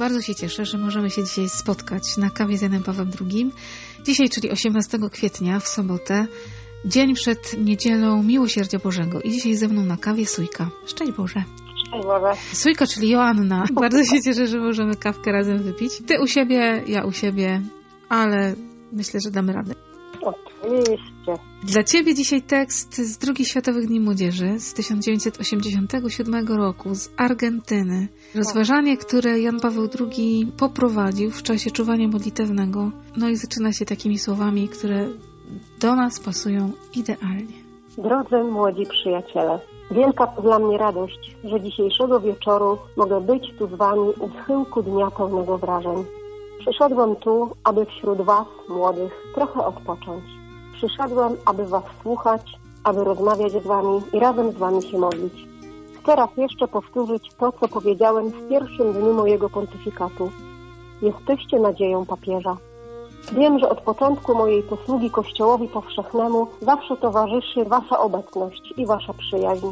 Bardzo się cieszę, że możemy się dzisiaj spotkać na kawie z Janem Pawłem II. Dzisiaj, czyli 18 kwietnia, w sobotę, dzień przed niedzielą Miłosierdzia Bożego. I dzisiaj ze mną na kawie Sójka. Szczęść Boże. Szczęść Boże. Sójka, czyli Joanna. Bardzo się cieszę, że możemy kawkę razem wypić. Ty u siebie, ja u siebie, ale myślę, że damy radę. Oczywiście. Dla Ciebie dzisiaj tekst z II Światowych Dni Młodzieży z 1987 roku z Argentyny. Rozważanie, które Jan Paweł II poprowadził w czasie czuwania modlitewnego. No i zaczyna się takimi słowami, które do nas pasują idealnie. Drodzy młodzi przyjaciele, wielka to dla mnie radość, że dzisiejszego wieczoru mogę być tu z Wami u schyłku dnia pełnego wrażeń. Przyszedłem tu, aby wśród Was, młodych, trochę odpocząć. Przyszedłem, aby Was słuchać, aby rozmawiać z Wami i razem z Wami się modlić. Chcę raz jeszcze powtórzyć to, co powiedziałem w pierwszym dniu mojego pontyfikatu. Jesteście nadzieją papieża. Wiem, że od początku mojej posługi Kościołowi Powszechnemu zawsze towarzyszy Wasza obecność i Wasza przyjaźń.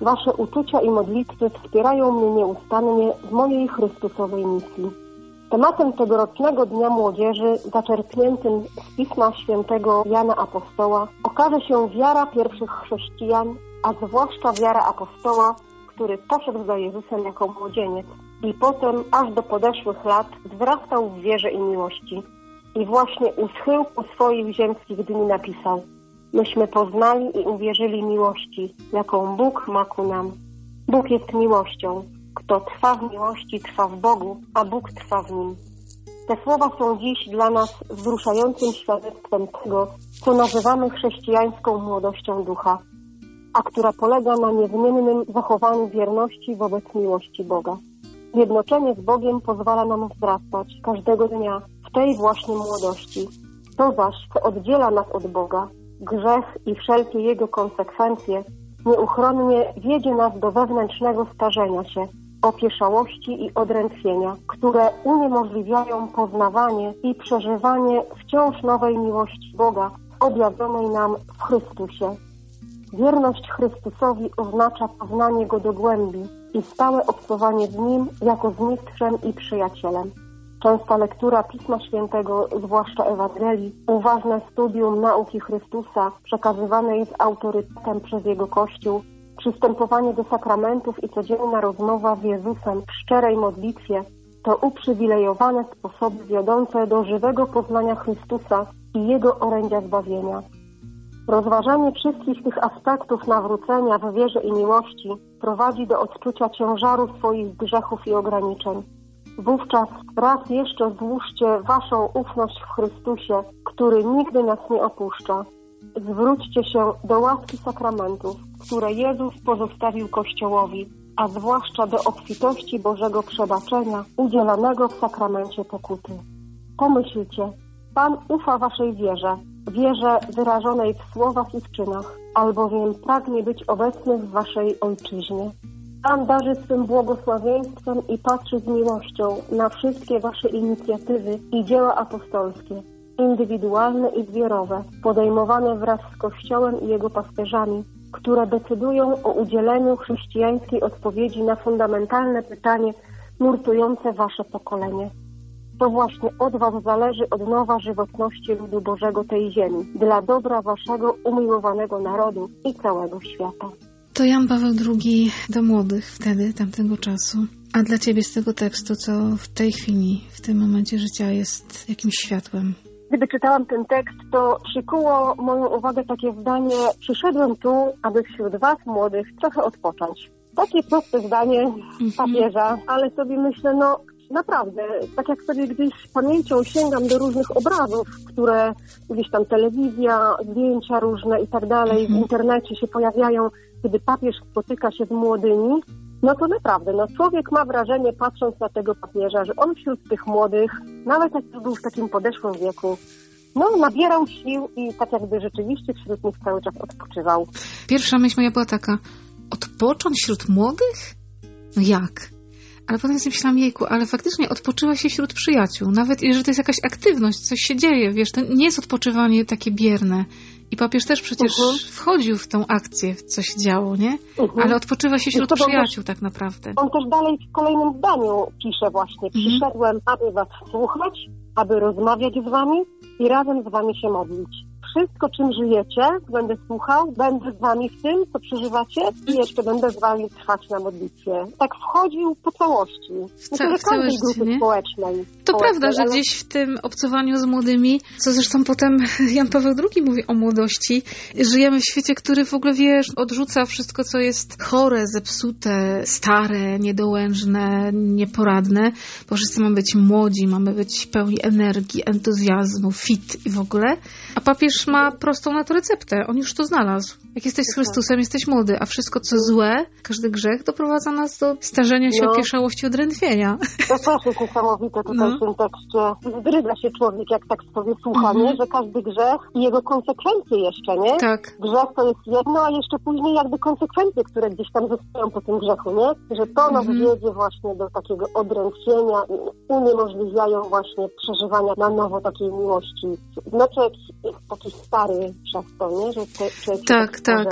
Wasze uczucia i modlitwy wspierają mnie nieustannie w mojej Chrystusowej misji. Tematem tegorocznego Dnia Młodzieży, zaczerpniętym z Pisma Świętego Jana Apostoła, okaże się wiara pierwszych chrześcijan, a zwłaszcza wiara apostoła, który poszedł za Jezusem jako młodzieniec i potem aż do podeszłych lat wzrastał w wierze i miłości. I właśnie u schyłku swoich ziemskich dni napisał Myśmy poznali i uwierzyli miłości, jaką Bóg ma ku nam. Bóg jest miłością, kto trwa w miłości, trwa w Bogu, a Bóg trwa w nim. Te słowa są dziś dla nas wzruszającym świadectwem tego, co nazywamy chrześcijańską młodością ducha, a która polega na niezmiennym zachowaniu wierności wobec miłości Boga. Zjednoczenie z Bogiem pozwala nam wzrastać każdego dnia w tej właśnie młodości. To zaś, co oddziela nas od Boga, grzech i wszelkie jego konsekwencje, nieuchronnie wiedzie nas do wewnętrznego starzenia się, opieszałości i odrętwienia, które uniemożliwiają poznawanie i przeżywanie wciąż nowej miłości Boga objawionej nam w Chrystusie. Wierność Chrystusowi oznacza poznanie Go do głębi i stałe obcowanie z Nim jako z mistrzem i przyjacielem. Częsta lektura Pisma Świętego, zwłaszcza Ewangelii, uważne studium nauki Chrystusa przekazywanej z autorytetem przez Jego Kościół Przystępowanie do sakramentów i codzienna rozmowa z Jezusem w szczerej modlitwie to uprzywilejowane sposoby wiodące do żywego poznania Chrystusa i Jego orędzia zbawienia. Rozważanie wszystkich tych aspektów nawrócenia w wierze i miłości prowadzi do odczucia ciężaru swoich grzechów i ograniczeń. Wówczas raz jeszcze złóżcie waszą ufność w Chrystusie, który nigdy nas nie opuszcza. Zwróćcie się do łaski sakramentów, które Jezus pozostawił Kościołowi, a zwłaszcza do obfitości Bożego przebaczenia udzielanego w sakramencie pokuty. Pomyślcie, Pan ufa waszej wierze, wierze wyrażonej w słowach i w czynach, albowiem pragnie być obecny w waszej ojczyźnie. Pan darzy swym błogosławieństwem i patrzy z miłością na wszystkie wasze inicjatywy i dzieła apostolskie, indywidualne i zbiorowe, podejmowane wraz z Kościołem i jego pasterzami, które decydują o udzieleniu chrześcijańskiej odpowiedzi na fundamentalne pytanie nurtujące wasze pokolenie. To właśnie od was zależy odnowa żywotności ludu Bożego tej ziemi, dla dobra waszego umiłowanego narodu i całego świata. To Jan Paweł II do młodych wtedy, tamtego czasu. A dla ciebie z tego tekstu, co w tej chwili, w tym momencie życia jest jakimś światłem? Gdy czytałam ten tekst, to przykuło moją uwagę takie zdanie: Przyszedłem tu, aby wśród Was, młodych, trochę odpocząć. Takie proste zdanie Mhm. papieża, ale sobie myślę, no naprawdę, tak jak sobie gdzieś pamięcią sięgam do różnych obrazów, które gdzieś tam telewizja, zdjęcia różne i tak dalej w Mhm. internecie się pojawiają, kiedy papież spotyka się z młodymi, no to naprawdę, no człowiek ma wrażenie, patrząc na tego papieża, że on wśród tych młodych, nawet jak był w takim podeszłym wieku, no nabierał sił i tak jakby rzeczywiście wśród nich cały czas odpoczywał. Pierwsza myśl moja była taka, odpocząć wśród młodych? No jak? Ale potem sobie myślałam, jejku, ale faktycznie odpoczywa się wśród przyjaciół. Nawet jeżeli to jest jakaś aktywność, coś się dzieje, wiesz, to nie jest odpoczywanie takie bierne. I papież też przecież Mhm. wchodził w tą akcję, w co się działo, nie? Mhm. Ale odpoczywa się wśród przyjaciół tak naprawdę. On też dalej w kolejnym zdaniu pisze właśnie, Mhm. przyszedłem, aby was słuchać, aby rozmawiać z wami i razem z wami się modlić. Wszystko, czym żyjecie, będę słuchał, będę z wami w tym, co przeżywacie i jeszcze będę z wami trwać na modlitwie. Tak wchodził po całości. Myślę, ca- w całe życie, nie? społecznej. To społecznej, prawda, że ale- gdzieś w tym obcowaniu z młodymi, co zresztą potem Jan Paweł II mówi o młodości, żyjemy w świecie, który w ogóle, wiesz, odrzuca wszystko, co jest chore, zepsute, stare, niedołężne, nieporadne, bo wszyscy mamy być młodzi, mamy być pełni energii, entuzjazmu, fit i w ogóle. A papież ma prostą na to receptę. On już to znalazł. Jak jesteś z Chrystusem, jesteś młody, a wszystko, co złe, każdy grzech doprowadza nas do starzenia się, No. opieszałości, odrętwienia. To też jest niesamowite tutaj No. w tym tekście. Zdrydza się człowiek, jak tak sobie słucha, Mhm. nie? Że każdy grzech i jego konsekwencje jeszcze, nie? Tak. Grzech to jest jedno, a jeszcze później jakby konsekwencje, które gdzieś tam zostają po tym grzechu, nie? Że to nas Mhm. wiedzie właśnie do takiego odrętwienia i uniemożliwiają właśnie przeżywania na nowo takiej miłości. Człowiek jest taki stary przez to, nie? Że człowiek Tak, tak.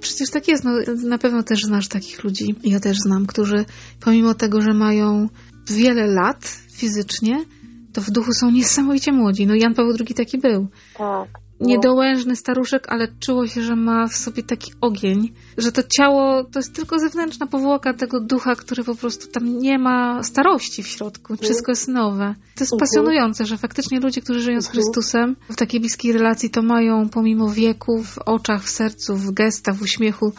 Przecież tak jest. No, na pewno też znasz takich ludzi. Ja też znam, którzy pomimo tego, że mają wiele lat fizycznie, to w duchu są niesamowicie młodzi. No Jan Paweł II taki był. Tak. No. Niedołężny staruszek, ale czuło się, że ma w sobie taki ogień, że to ciało to jest tylko zewnętrzna powłoka tego ducha, który po prostu tam nie ma starości w środku. Wszystko jest nowe. To jest Mhm. pasjonujące, że faktycznie ludzie, którzy żyją z Mhm. Chrystusem w takiej bliskiej relacji, to mają pomimo wieku, w oczach, w sercu, w gestach, w uśmiechu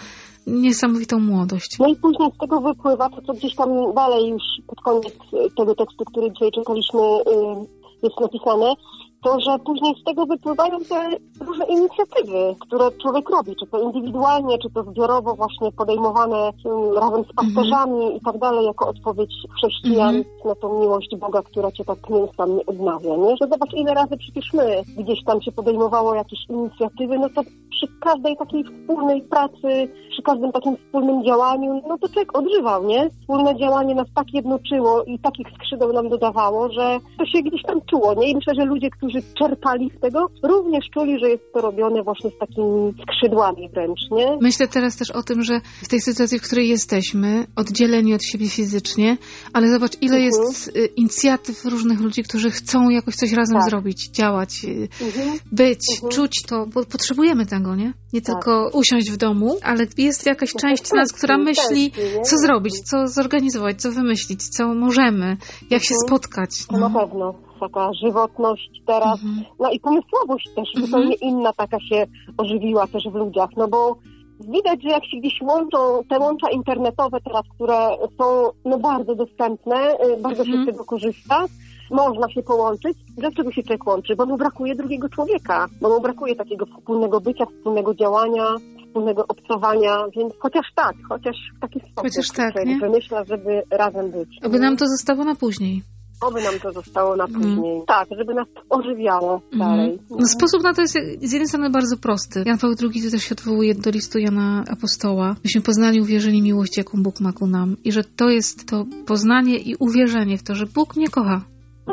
niesamowitą młodość. No i później z tego wypływa to, co gdzieś tam dalej już pod koniec tego tekstu, który dzisiaj czytaliśmy, y, jest napisane, to, że później z tego wypływają te różne inicjatywy, które człowiek robi, czy to indywidualnie, czy to zbiorowo właśnie podejmowane y, razem z pasterzami i tak dalej, jako odpowiedź chrześcijan Mhm. na tą miłość Boga, która cię tak nieustannie odnawia, nie? Że zobacz, ile razy przecież my gdzieś tam się podejmowało jakieś inicjatywy, no to przy każdej takiej wspólnej pracy, przy każdym takim wspólnym działaniu, no to człowiek odżywał, nie? Wspólne działanie nas tak jednoczyło i takich skrzydeł nam dodawało, że to się gdzieś tam czuło, nie? I myślę, że ludzie, którzy czerpali z tego, również czuli, że jest to robione właśnie z takimi skrzydłami wręcz, nie? Myślę teraz też o tym, że w tej sytuacji, w której jesteśmy, oddzieleni od siebie fizycznie, ale zobacz, ile Mhm. jest y, inicjatyw różnych ludzi, którzy chcą jakoś coś razem Tak. zrobić, działać, y, Mhm. być, Mhm. czuć to, bo potrzebujemy tego, nie? Nie Tak. tylko usiąść w domu, ale jest jakaś No część to nas, która myśli, co zrobić, co zorganizować, co wymyślić, co możemy, jak się Mhm. spotkać. To na pewno. Taka żywotność teraz, Mhm. no i pomysłowość też Mhm. zupełnie inna taka się ożywiła też w ludziach, no bo widać, że jak się gdzieś łączą te łącza internetowe teraz, które są no bardzo dostępne, y, bardzo się Mhm. z tego korzysta, można się połączyć. Dlaczego się człowiek łączy? Bo mu brakuje drugiego człowieka, bo mu brakuje takiego wspólnego bycia, wspólnego działania, wspólnego obcowania, więc chociaż tak, chociaż w taki sposób Chociaż tak, nie? wymyśla, żeby razem być. Oby nam to zostało na później. Oby nam to zostało na Mhm. później. Tak, żeby nas ożywiało dalej. Mhm. No, sposób na to jest z jednej strony bardzo prosty. Jan Paweł II tutaj się odwołuje do listu Jana Apostoła. Myśmy poznali, uwierzyli miłość, jaką Bóg ma ku nam. I że to jest to poznanie i uwierzenie w to, że Bóg mnie kocha.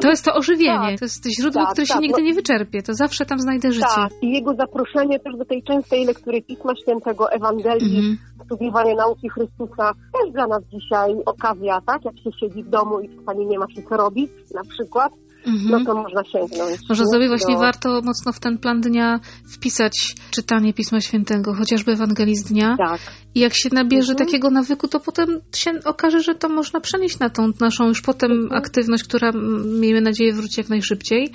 To jest to ożywienie. Tak. To jest źródło, Tak, które się tak. nigdy No- nie wyczerpie. To zawsze tam znajdę życie. Tak, i jego zaproszenie też do tej częstej lektury Pisma Świętego, Ewangelii, Mhm. studiowanie nauki Chrystusa, też dla nas dzisiaj okazja, tak? Jak się siedzi w domu i czasami nie ma się co robić, na przykład, mhm. no to można sięgnąć. Może sobie właśnie warto mocno w ten plan dnia wpisać czytanie Pisma Świętego, chociażby Ewangelii dnia. Tak. I jak się nabierze mhm. takiego nawyku, to potem się okaże, że to można przenieść na tą naszą już potem mhm. aktywność, która miejmy nadzieję wróci jak najszybciej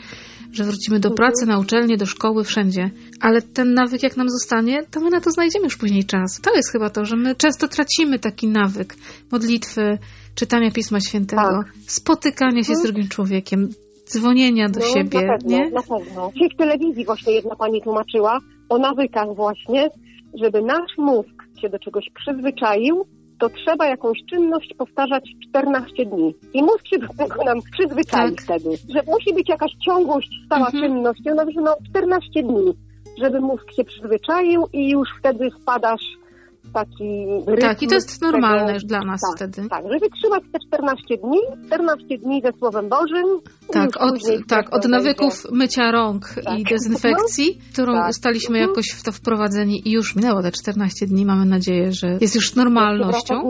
że wrócimy do pracy, mhm. na uczelnię, do szkoły, wszędzie. Ale ten nawyk, jak nam zostanie, to my na to znajdziemy już później czas. To jest chyba to, że my często tracimy taki nawyk modlitwy, czytania Pisma Świętego, tak. spotykania się z mhm. drugim człowiekiem, dzwonienia do no, siebie. Na pewno, nie? na pewno. Dzisiaj w telewizji właśnie jedna pani tłumaczyła o nawykach właśnie, żeby nasz mózg się do czegoś przyzwyczaił, to trzeba jakąś czynność powtarzać 14 dni. I mózg się do tego nam przyzwyczai tak. wtedy, że musi być jakaś ciągłość, stała mhm. czynność. I ona mówi, no 14 dni, żeby mózg się przyzwyczaił i już wtedy wpadasz taki rytm. Tak, i to jest normalne tego, dla nas tak, wtedy. Tak, żeby trzymać te 14 dni, 14 dni ze Słowem Bożym. Tak, od, tak, od nawyków będzie. mycia rąk tak. i dezynfekcji, no, którą tak. staliśmy mhm. jakoś w to wprowadzeni i już minęło te 14 dni, mamy nadzieję, że jest już normalnością.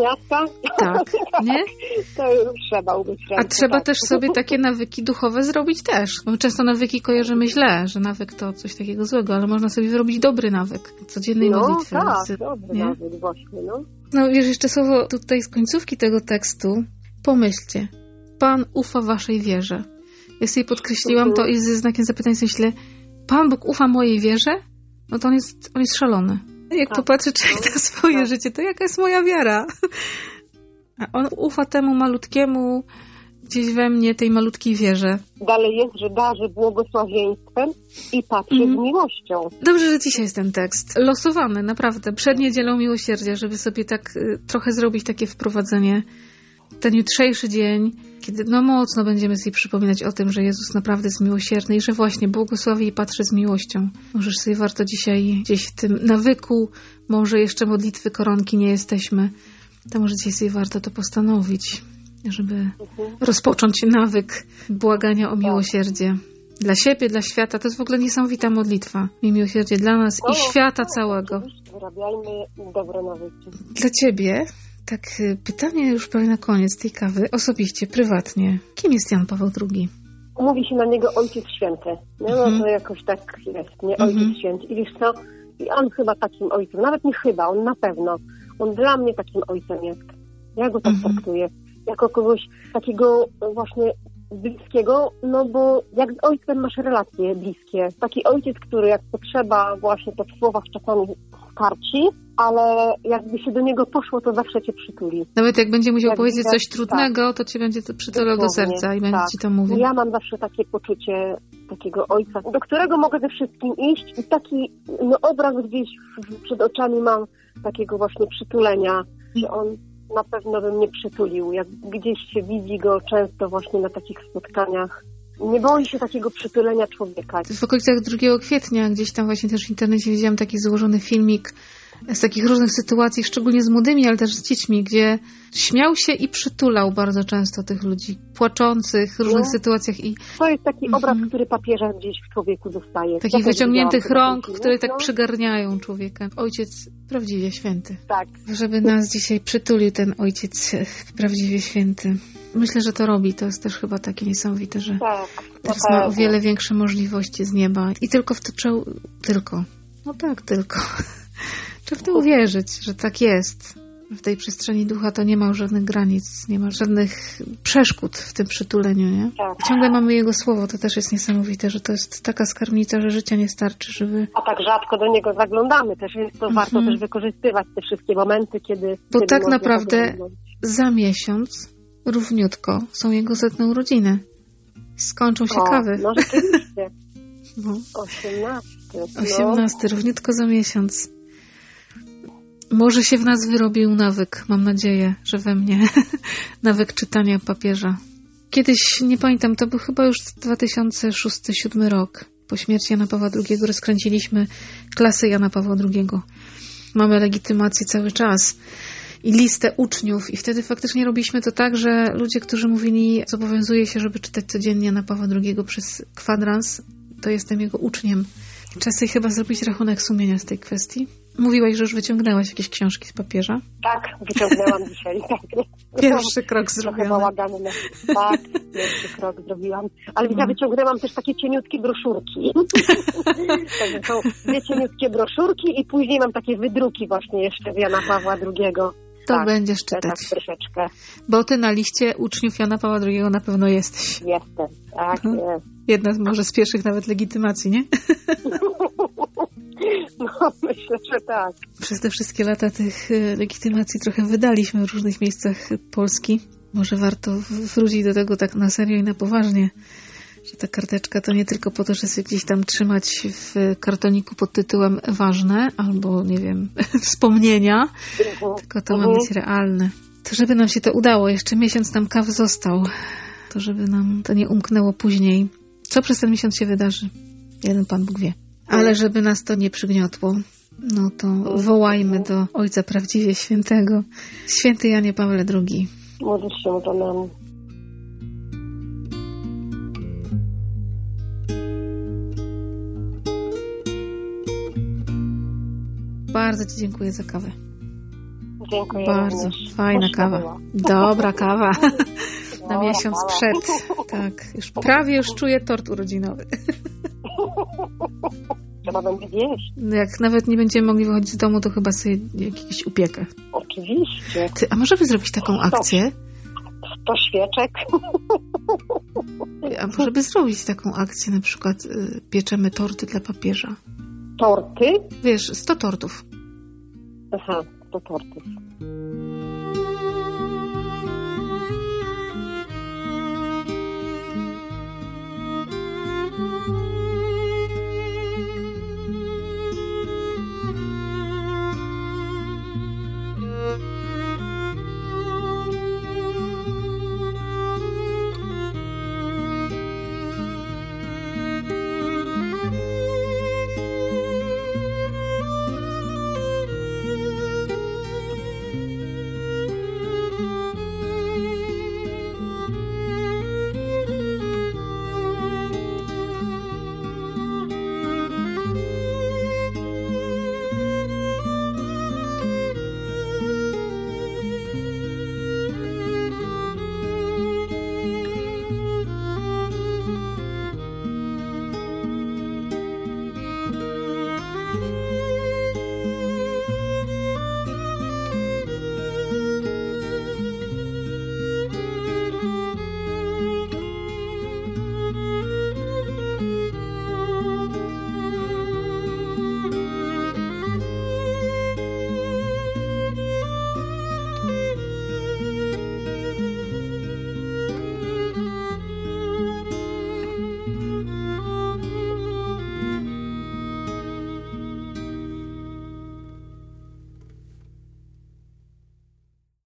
Tak, nie? To już trzeba umyć A trzeba tak. też sobie takie nawyki duchowe zrobić też. Bo często nawyki kojarzymy źle, że nawyk to coś takiego złego, ale można sobie wyrobić dobry nawyk codziennej no, modlitwy. Tak, dobry nie? nawyk właśnie, no. No wiesz, jeszcze słowo tutaj z końcówki tego tekstu. Pomyślcie, Pan ufa waszej wierze. Ja sobie podkreśliłam to i ze znakiem zapytania myślę, Pan Bóg ufa mojej wierze? No to on jest, on jest szalony. Jak tak. popatrzy człowiek na swoje tak. życie, to jaka jest moja wiara? A on ufa temu malutkiemu, gdzieś we mnie, tej malutkiej wierze. Dalej jest, że darzy błogosławieństwem i patrzy mm. z miłością. Dobrze, że dzisiaj jest ten tekst. Losowany, naprawdę. Przed niedzielą miłosierdzia, żeby sobie tak y, trochę zrobić takie wprowadzenie. Ten jutrzejszy dzień, kiedy no mocno będziemy sobie przypominać o tym, że Jezus naprawdę jest miłosierny i że właśnie błogosławi i patrzy z miłością. Możesz sobie warto dzisiaj gdzieś w tym nawyku, może jeszcze modlitwy koronki nie jesteśmy, to może dzisiaj sobie warto to postanowić żeby rozpocząć nawyk błagania o miłosierdzie. Dla siebie, dla świata. To jest w ogóle niesamowita modlitwa. I miłosierdzie dla nas i świata całego. Wyrabiajmy dobre nawyki. Dla ciebie, tak y, pytanie już prawie na koniec tej kawy, osobiście, prywatnie. Kim jest Jan Paweł II? Mówi się na niego Ojciec Święty. No, no mhm. to jakoś tak jest, nie? Ojciec mhm. Święty. I wiesz co? I on chyba takim ojcem, nawet nie chyba, on na pewno. On dla mnie takim ojcem jest. Ja go tak mhm. traktuję jako kogoś takiego właśnie bliskiego, no bo jak z ojcem masz relacje bliskie. Taki ojciec, który jak potrzeba właśnie to w słowach czasami skarci, ale jakby się do niego poszło, to zawsze cię przytuli. Nawet jak będzie musiał jak powiedzieć coś tak. trudnego, tak. to cię będzie to przytulał do serca i będzie tak. ci to mówił. Ja mam zawsze takie poczucie takiego ojca, do którego mogę ze wszystkim iść i taki no, obraz gdzieś przed oczami mam takiego właśnie przytulenia, że on na pewno bym nie przytulił. Jak gdzieś się widzi go często właśnie na takich spotkaniach, nie boi się takiego przytulenia człowieka. W okolicach 2 kwietnia gdzieś tam właśnie też w internecie widziałam taki złożony filmik z takich różnych sytuacji, szczególnie z młodymi, ale też z dziećmi, gdzie śmiał się i przytulał bardzo często tych ludzi, płaczących w różnych no. sytuacjach. I... To jest taki mhm. obraz, który papieża gdzieś w człowieku dostaje. Takich ja wyciągniętych rąk, które tak no. przygarniają człowieka. Ojciec prawdziwie święty. Tak. Żeby nas dzisiaj przytulił ten ojciec prawdziwie święty. Myślę, że to robi. To jest też chyba takie niesamowite, że tak, teraz ma o wiele większe możliwości z nieba. I tylko w to trzeba... Tylko. No tak, tylko. Trzeba w to uwierzyć, że tak jest. W tej przestrzeni ducha to nie ma żadnych granic, nie ma żadnych przeszkód w tym przytuleniu, nie? Tak. Ciągle mamy Jego słowo, to też jest niesamowite, że to jest taka skarbnica, że życia nie starczy, żeby... A tak rzadko do niego zaglądamy też, więc to warto mhm. też wykorzystywać te wszystkie momenty, kiedy... Bo kiedy tak naprawdę za miesiąc równiutko są Jego setne urodziny. Skończą się o, kawy. No rzeczywiście. No. 18. 18, no. równiutko za miesiąc. Może się w nas wyrobił nawyk, mam nadzieję, że we mnie. nawyk czytania papieża. Kiedyś, nie pamiętam, to był chyba już 2006-2007 rok. Po śmierci Jana Pawła II rozkręciliśmy klasę Jana Pawła II. Mamy legitymację cały czas i listę uczniów i wtedy faktycznie robiliśmy to tak, że ludzie, którzy mówili, zobowiązuje się, żeby czytać codziennie Jana Pawła II przez kwadrans, to jestem jego uczniem. Czasy chyba zrobić rachunek sumienia z tej kwestii. Mówiłaś, że już wyciągnęłaś jakieś książki z papieża? Tak, wyciągnęłam dzisiaj. Tak. Pierwszy krok bałaganne. Tak, pierwszy krok zrobiłam. Ale No. ja wyciągnęłam też takie cieniutkie broszurki. Także są dwie cieniutkie broszurki i później mam takie wydruki właśnie jeszcze Jana Pawła II. To tak, będziesz Tak, czytać. troszeczkę Bo ty na liście uczniów Jana Pawła II na pewno jesteś. jestem. Tak, Mhm. jest. Jedna z może z pierwszych nawet legitymacji, nie? No, myślę, że tak. Przez te wszystkie lata tych e, legitymacji trochę wydaliśmy w różnych miejscach Polski. Może warto wrócić do tego tak na serio i na poważnie, że ta karteczka to nie tylko po to, że sobie gdzieś tam trzymać w kartoniku pod tytułem ważne albo, nie wiem, wspomnienia, Mhm. tylko to ma Mhm. być realne. To żeby nam się to udało, jeszcze miesiąc nam kaw został, to żeby nam to nie umknęło później. Co przez ten miesiąc się wydarzy? Jeden Pan Bóg wie. Ale żeby nas to nie przygniotło, no to wołajmy do Ojca Prawdziwie Świętego, Święty Janie Pawle II. Módl się za nami. Bardzo Ci dziękuję za kawę. Dziękuję Bardzo również. fajna kawa. Dobra kawa. Na miesiąc przed. Tak, już prawie już czuję tort urodzinowy. Trzeba będzie zjeść. Jak nawet nie będziemy mogli wychodzić z domu, to chyba sobie jakieś upiekę. Oczywiście. Ty, a może by zrobić taką akcję? Sto świeczek. A może by zrobić taką akcję, na przykład y, pieczemy torty dla papieża. Torty. Wiesz, 100 tortów. Aha, to torty.